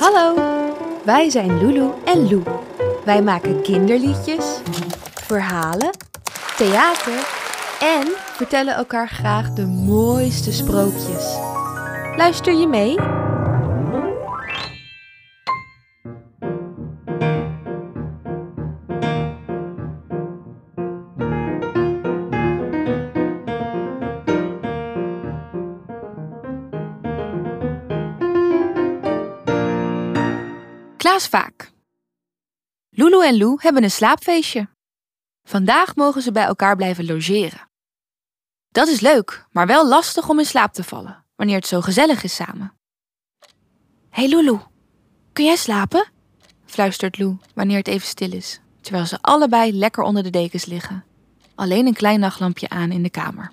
Hallo, wij zijn Lulu en Lou. Wij maken kinderliedjes, verhalen, theater en vertellen elkaar graag de mooiste sprookjes. Luister je mee? Klaas Vaak. Lulu en Lou hebben een slaapfeestje. Vandaag mogen ze bij elkaar blijven logeren. Dat is leuk, maar wel lastig om in slaap te vallen wanneer het zo gezellig is samen. Hey Lulu, kun jij slapen? fluistert Lou wanneer het even stil is, terwijl ze allebei lekker onder de dekens liggen. Alleen een klein nachtlampje aan in de kamer.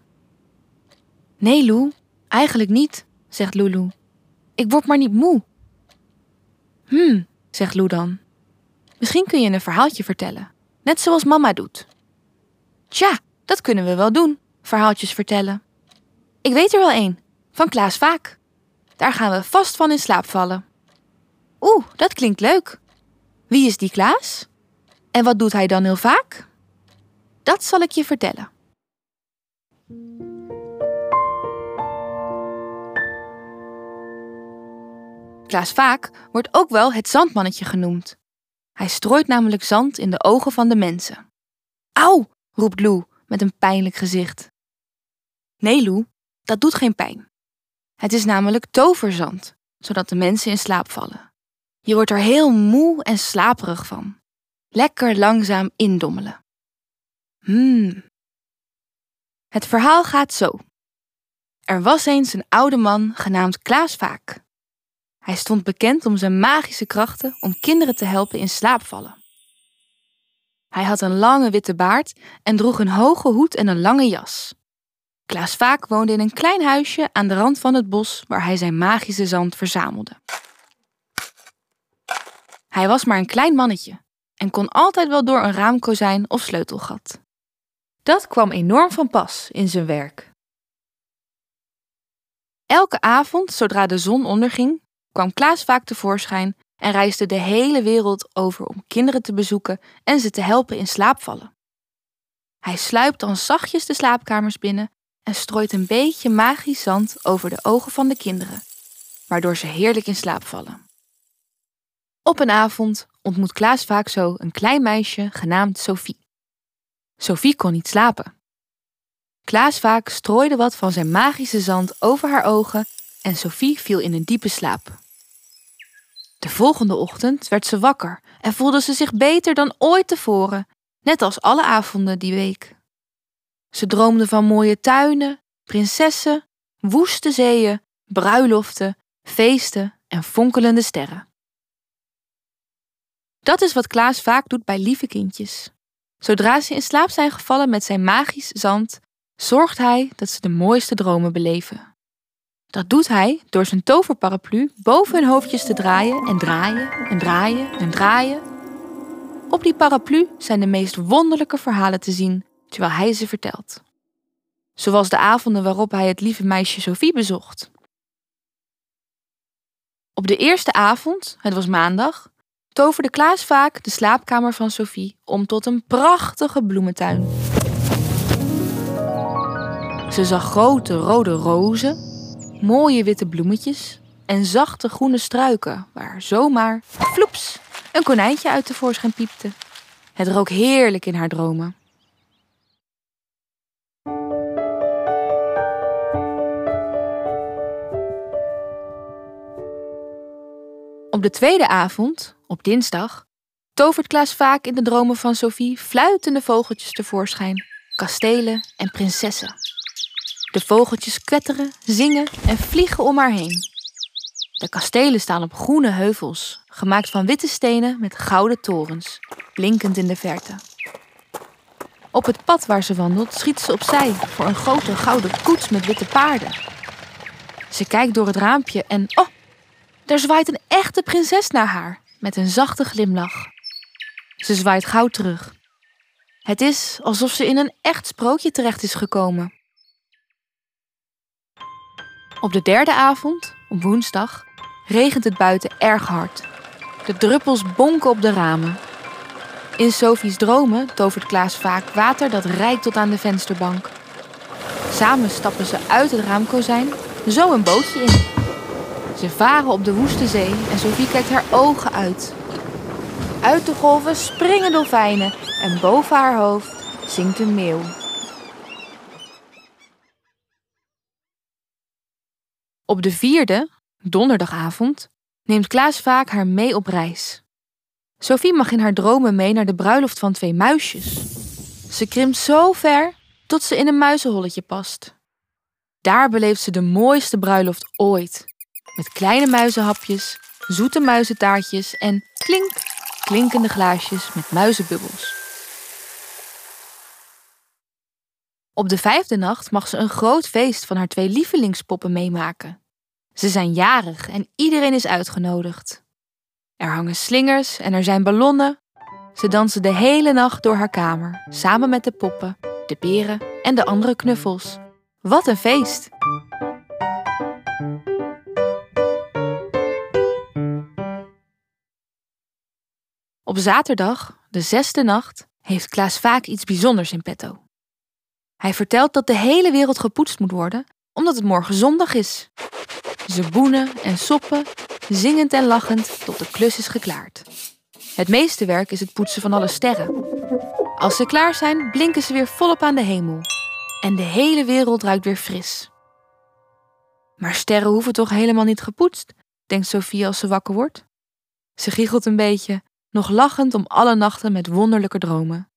Nee, Lou, eigenlijk niet, zegt Lulu. Ik word maar niet moe. Hmm, zegt Lou dan. Misschien kun je een verhaaltje vertellen, net zoals mama doet. Tja, dat kunnen we wel doen, verhaaltjes vertellen. Ik weet er wel één, van Klaas Vaak. Daar gaan we vast van in slaap vallen. Oeh, dat klinkt leuk. Wie is die Klaas? En wat doet hij dan heel vaak? Dat zal ik je vertellen. Klaas Vaak wordt ook wel het zandmannetje genoemd. Hij strooit namelijk zand in de ogen van de mensen. Auw, roept Lou met een pijnlijk gezicht. Nee, Lou, dat doet geen pijn. Het is namelijk toverzand, zodat de mensen in slaap vallen. Je wordt er heel moe en slaperig van. Lekker langzaam indommelen. Hmm. Het verhaal gaat zo. Er was eens een oude man genaamd Klaas Vaak. Hij stond bekend om zijn magische krachten om kinderen te helpen in slaapvallen. Hij had een lange witte baard en droeg een hoge hoed en een lange jas. Klaas Vaak woonde in een klein huisje aan de rand van het bos waar hij zijn magische zand verzamelde. Hij was maar een klein mannetje en kon altijd wel door een raamkozijn of sleutelgat. Dat kwam enorm van pas in zijn werk. Elke avond, zodra de zon onderging, kwam Klaas vaak tevoorschijn en reisde de hele wereld over om kinderen te bezoeken en ze te helpen in slaapvallen. Hij sluipt dan zachtjes de slaapkamers binnen en strooit een beetje magisch zand over de ogen van de kinderen, waardoor ze heerlijk in slaap vallen. Op een avond ontmoet Klaas vaak zo een klein meisje genaamd Sophie. Sophie kon niet slapen. Klaas vaak strooide wat van zijn magische zand over haar ogen en Sophie viel in een diepe slaap. De volgende ochtend werd ze wakker en voelde ze zich beter dan ooit tevoren, net als alle avonden die week. Ze droomde van mooie tuinen, prinsessen, woeste zeeën, bruiloften, feesten en fonkelende sterren. Dat is wat Klaas vaak doet bij lieve kindjes. Zodra ze in slaap zijn gevallen met zijn magisch zand, zorgt hij dat ze de mooiste dromen beleven. Dat doet hij door zijn toverparaplu boven hun hoofdjes te draaien en draaien en draaien en draaien. Op die paraplu zijn de meest wonderlijke verhalen te zien terwijl hij ze vertelt. Zoals de avonden waarop hij het lieve meisje Sophie bezocht. Op de eerste avond, het was maandag, toverde Klaas vaak de slaapkamer van Sophie om tot een prachtige bloementuin. Ze zag grote rode rozen, mooie witte bloemetjes en zachte groene struiken waar zomaar, floeps, een konijntje uit tevoorschijn piepte. Het rook heerlijk in haar dromen. Op de tweede avond, op dinsdag, tovert Klaas vaak in de dromen van Sophie fluitende vogeltjes tevoorschijn, kastelen en prinsessen. De vogeltjes kwetteren, zingen en vliegen om haar heen. De kastelen staan op groene heuvels, gemaakt van witte stenen met gouden torens, blinkend in de verte. Op het pad waar ze wandelt schiet ze opzij voor een grote gouden koets met witte paarden. Ze kijkt door het raampje en oh, daar zwaait een echte prinses naar haar met een zachte glimlach. Ze zwaait gauw terug. Het is alsof ze in een echt sprookje terecht is gekomen. Op de derde avond, op woensdag, regent het buiten erg hard. De druppels bonken op de ramen. In Sophie's dromen tovert Klaas vaak water dat rijkt tot aan de vensterbank. Samen stappen ze uit het raamkozijn zo een bootje in. Ze varen op de woeste zee en Sophie kijkt haar ogen uit. Uit de golven springen dolfijnen en boven haar hoofd zingt een meeuw. Op de vierde, donderdagavond, neemt Klaas vaak haar mee op reis. Sophie mag in haar dromen mee naar de bruiloft van twee muisjes. Ze krimpt zo ver tot ze in een muizenholletje past. Daar beleeft ze de mooiste bruiloft ooit. Met kleine muizenhapjes, zoete muizentaartjes en klink, klinkende glaasjes met muizenbubbels. Op de vijfde nacht mag ze een groot feest van haar twee lievelingspoppen meemaken. Ze zijn jarig en iedereen is uitgenodigd. Er hangen slingers en er zijn ballonnen. Ze dansen de hele nacht door haar kamer, samen met de poppen, de beren en de andere knuffels. Wat een feest! Op zaterdag, de zesde nacht, heeft Klaas vaak iets bijzonders in petto. Hij vertelt dat de hele wereld gepoetst moet worden, omdat het morgen zondag is. Ze boenen en soppen, zingend en lachend tot de klus is geklaard. Het meeste werk is het poetsen van alle sterren. Als ze klaar zijn, blinken ze weer volop aan de hemel. En de hele wereld ruikt weer fris. Maar sterren hoeven toch helemaal niet gepoetst, denkt Sophie als ze wakker wordt. Ze giechelt een beetje, nog lachend om alle nachten met wonderlijke dromen.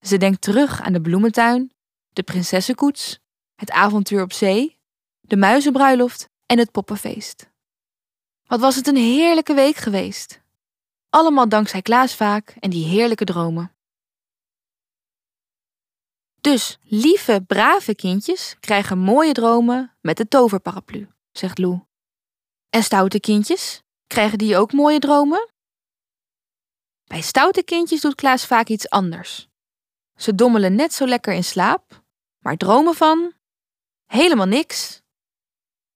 Ze denkt terug aan de bloementuin, de prinsessenkoets, het avontuur op zee, de muizenbruiloft en het poppenfeest. Wat was het een heerlijke week geweest. Allemaal dankzij Klaas vaak en die heerlijke dromen. Dus lieve, brave kindjes krijgen mooie dromen met de toverparaplu, zegt Lou. En stoute kindjes, krijgen die ook mooie dromen? Bij stoute kindjes doet Klaas vaak iets anders. Ze dommelen net zo lekker in slaap, maar dromen van helemaal niks.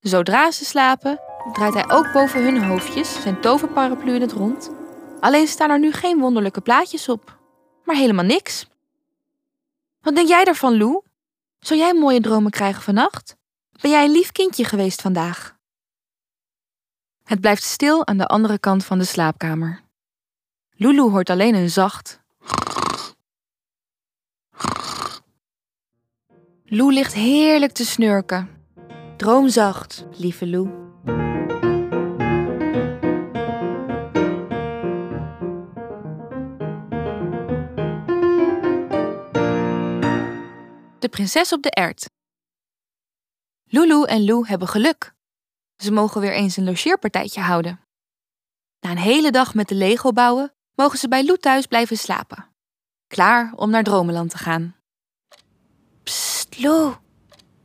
Zodra ze slapen, draait hij ook boven hun hoofdjes zijn toverparaplu in het rond. Alleen staan er nu geen wonderlijke plaatjes op, maar helemaal niks. Wat denk jij daarvan, Lou? Zou jij mooie dromen krijgen vannacht? Ben jij een lief kindje geweest vandaag? Het blijft stil aan de andere kant van de slaapkamer. Lulu hoort alleen een zacht. Lou ligt heerlijk te snurken. Droom zacht, lieve Lou. De prinses op de ert. Lulu en Lou hebben geluk. Ze mogen weer eens een logeerpartijtje houden. Na een hele dag met de Lego bouwen, mogen ze bij Lou thuis blijven slapen. Klaar om naar Dromeland te gaan. Psst, Lou,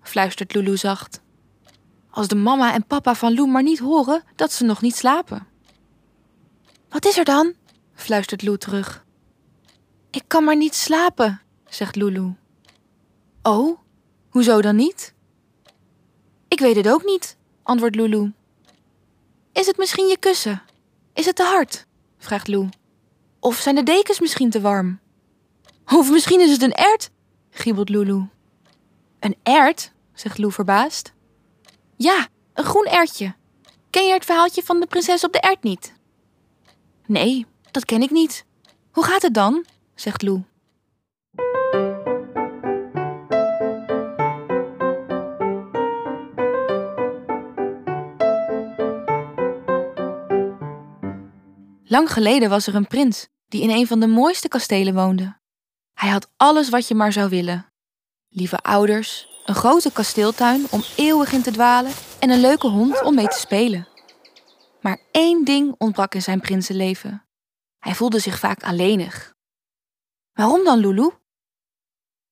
fluistert Lulu zacht. Als de mama en papa van Lou maar niet horen dat ze nog niet slapen. Wat is er dan? fluistert Lou terug. Ik kan maar niet slapen, zegt Lulu. Oh, hoezo dan niet? Ik weet het ook niet, antwoordt Lulu. Is het misschien je kussen? Is het te hard? vraagt Lou. Of zijn de dekens misschien te warm? Of misschien is het een ert, giebelt Lulu. Een ert? zegt Lou verbaasd. Ja, een groen ertje. Ken je het verhaaltje van de prinses op de ert niet? Nee, dat ken ik niet. Hoe gaat het dan? zegt Lou. Lang geleden was er een prins die in een van de mooiste kastelen woonde. Hij had alles wat je maar zou willen: lieve ouders, een grote kasteeltuin om eeuwig in te dwalen en een leuke hond om mee te spelen. Maar één ding ontbrak in zijn prinsenleven. Hij voelde zich vaak alleenig. Waarom dan, Lulu?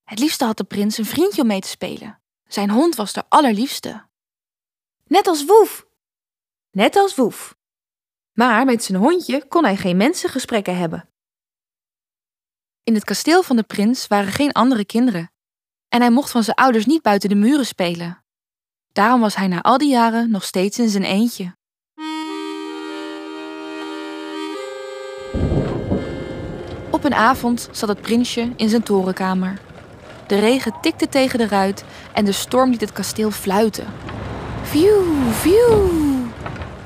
Het liefste had de prins een vriendje om mee te spelen. Zijn hond was de allerliefste. Net als Woef. Net als Woef. Maar met zijn hondje kon hij geen mensengesprekken hebben. In het kasteel van de prins waren geen andere kinderen en hij mocht van zijn ouders niet buiten de muren spelen. Daarom was hij na al die jaren nog steeds in zijn eentje. Op een avond zat het prinsje in zijn torenkamer. De regen tikte tegen de ruit en de storm liet het kasteel fluiten. View, view!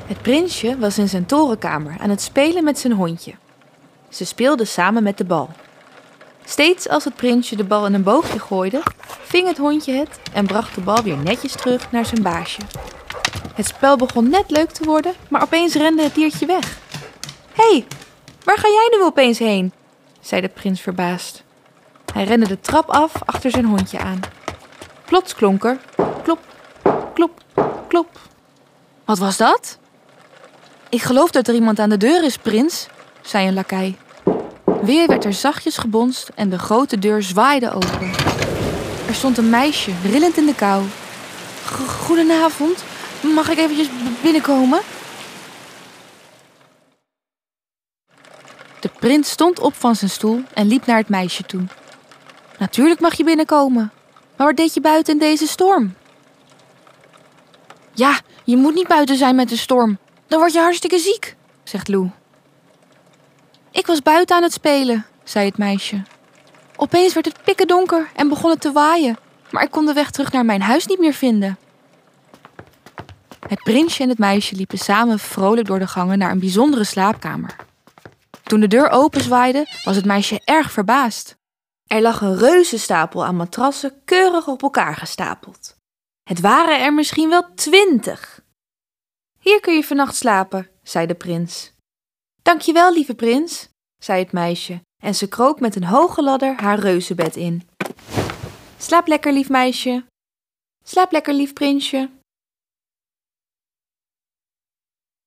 Het prinsje was in zijn torenkamer aan het spelen met zijn hondje. Ze speelden samen met de bal. Steeds als het prinsje de bal in een boogje gooide, ving het hondje het en bracht de bal weer netjes terug naar zijn baasje. Het spel begon net leuk te worden, maar opeens rende het diertje weg. Hé, hey, waar ga jij nu opeens heen? zei de prins verbaasd. Hij rende de trap af achter zijn hondje aan. Plots klonk er klop, klop, klop. Wat was dat? Ik geloof dat er iemand aan de deur is, prins, zei een lakij. Weer werd er zachtjes gebonst en de grote deur zwaaide open. Er stond een meisje, rillend in de kou. Goedenavond, mag ik eventjes binnenkomen? De prins stond op van zijn stoel en liep naar het meisje toe. Natuurlijk mag je binnenkomen. Maar wat deed je buiten in deze storm? Ja, je moet niet buiten zijn met de storm. Dan word je hartstikke ziek, zegt Lou. Ik was buiten aan het spelen, zei het meisje. Opeens werd het pikken donker en begon het te waaien, maar ik kon de weg terug naar mijn huis niet meer vinden. Het prinsje en het meisje liepen samen vrolijk door de gangen naar een bijzondere slaapkamer. Toen de deur openzwaaide, was het meisje erg verbaasd. Er lag een reuzenstapel aan matrassen keurig op elkaar gestapeld. Het waren er misschien wel twintig. Hier kun je vannacht slapen, zei de prins. Dankjewel, lieve prins, zei het meisje en ze kroop met een hoge ladder haar reuzenbed in. Slaap lekker, lief meisje. Slaap lekker, lief prinsje.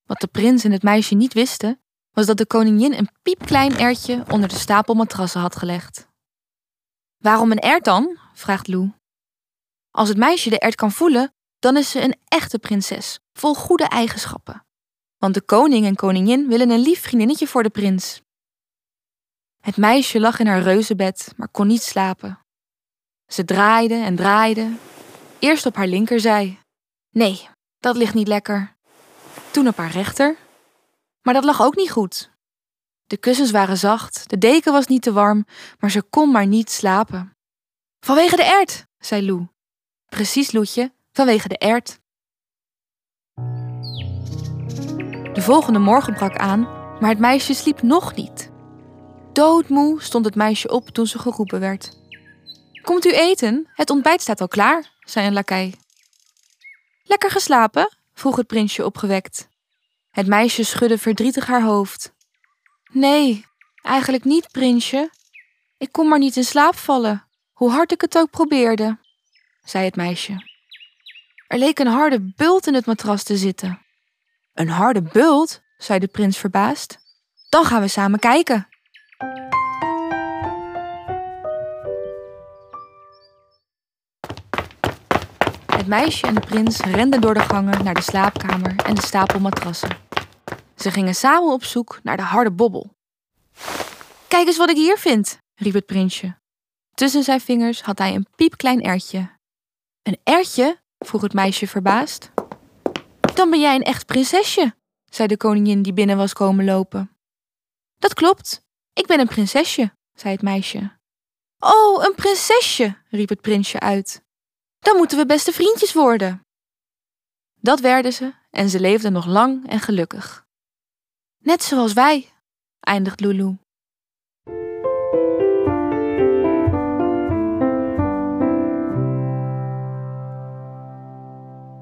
Wat de prins en het meisje niet wisten, was dat de koningin een piepklein ertje onder de stapel matrassen had gelegd. Waarom een ert dan? vraagt Lou. Als het meisje de ert kan voelen, dan is ze een echte prinses, vol goede eigenschappen. Want de koning en koningin willen een lief vriendinnetje voor de prins. Het meisje lag in haar reuzenbed, maar kon niet slapen. Ze draaide en draaide. Eerst op haar linkerzij. Nee, dat ligt niet lekker. Toen op haar rechter. Maar dat lag ook niet goed. De kussens waren zacht, de deken was niet te warm, maar ze kon maar niet slapen. Vanwege de ert, zei Lou. Precies, Loetje, vanwege de ert. De volgende morgen brak aan, maar het meisje sliep nog niet. Doodmoe stond het meisje op toen ze geroepen werd. Komt u eten? Het ontbijt staat al klaar, zei een lakij. Lekker geslapen? vroeg het prinsje opgewekt. Het meisje schudde verdrietig haar hoofd. Nee, eigenlijk niet, prinsje. Ik kon maar niet in slaap vallen, hoe hard ik het ook probeerde, zei het meisje. Er leek een harde bult in het matras te zitten. Een harde bult? zei de prins verbaasd. Dan gaan we samen kijken. Het meisje en de prins renden door de gangen naar de slaapkamer en de stapel matrassen. Ze gingen samen op zoek naar de harde bobbel. Kijk eens wat ik hier vind, riep het prinsje. Tussen zijn vingers had hij een piepklein ertje. Een ertje? vroeg het meisje verbaasd. Dan ben jij een echt prinsesje, zei de koningin die binnen was komen lopen. Dat klopt, ik ben een prinsesje, zei het meisje. Oh, een prinsesje, riep het prinsje uit. Dan moeten we beste vriendjes worden. Dat werden ze en ze leefden nog lang en gelukkig. Net zoals wij, eindigt Lulu.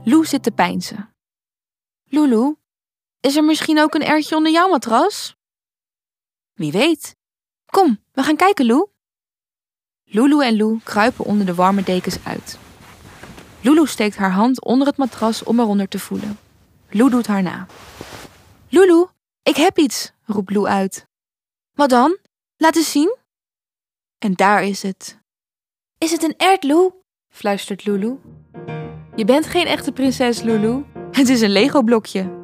Lou zit te pijnzen. Lulu, is er misschien ook een ertje onder jouw matras? Wie weet. Kom, we gaan kijken, Lou. Lulu en Lou kruipen onder de warme dekens uit. Lulu steekt haar hand onder het matras om eronder te voelen. Lou doet haar na. Lulu, ik heb iets, roept Lou uit. Wat dan? Laat eens zien. En daar is het. Is het een ert, Lou? fluistert Lulu. Je bent geen echte prinses, Lulu. Het is een Lego-blokje.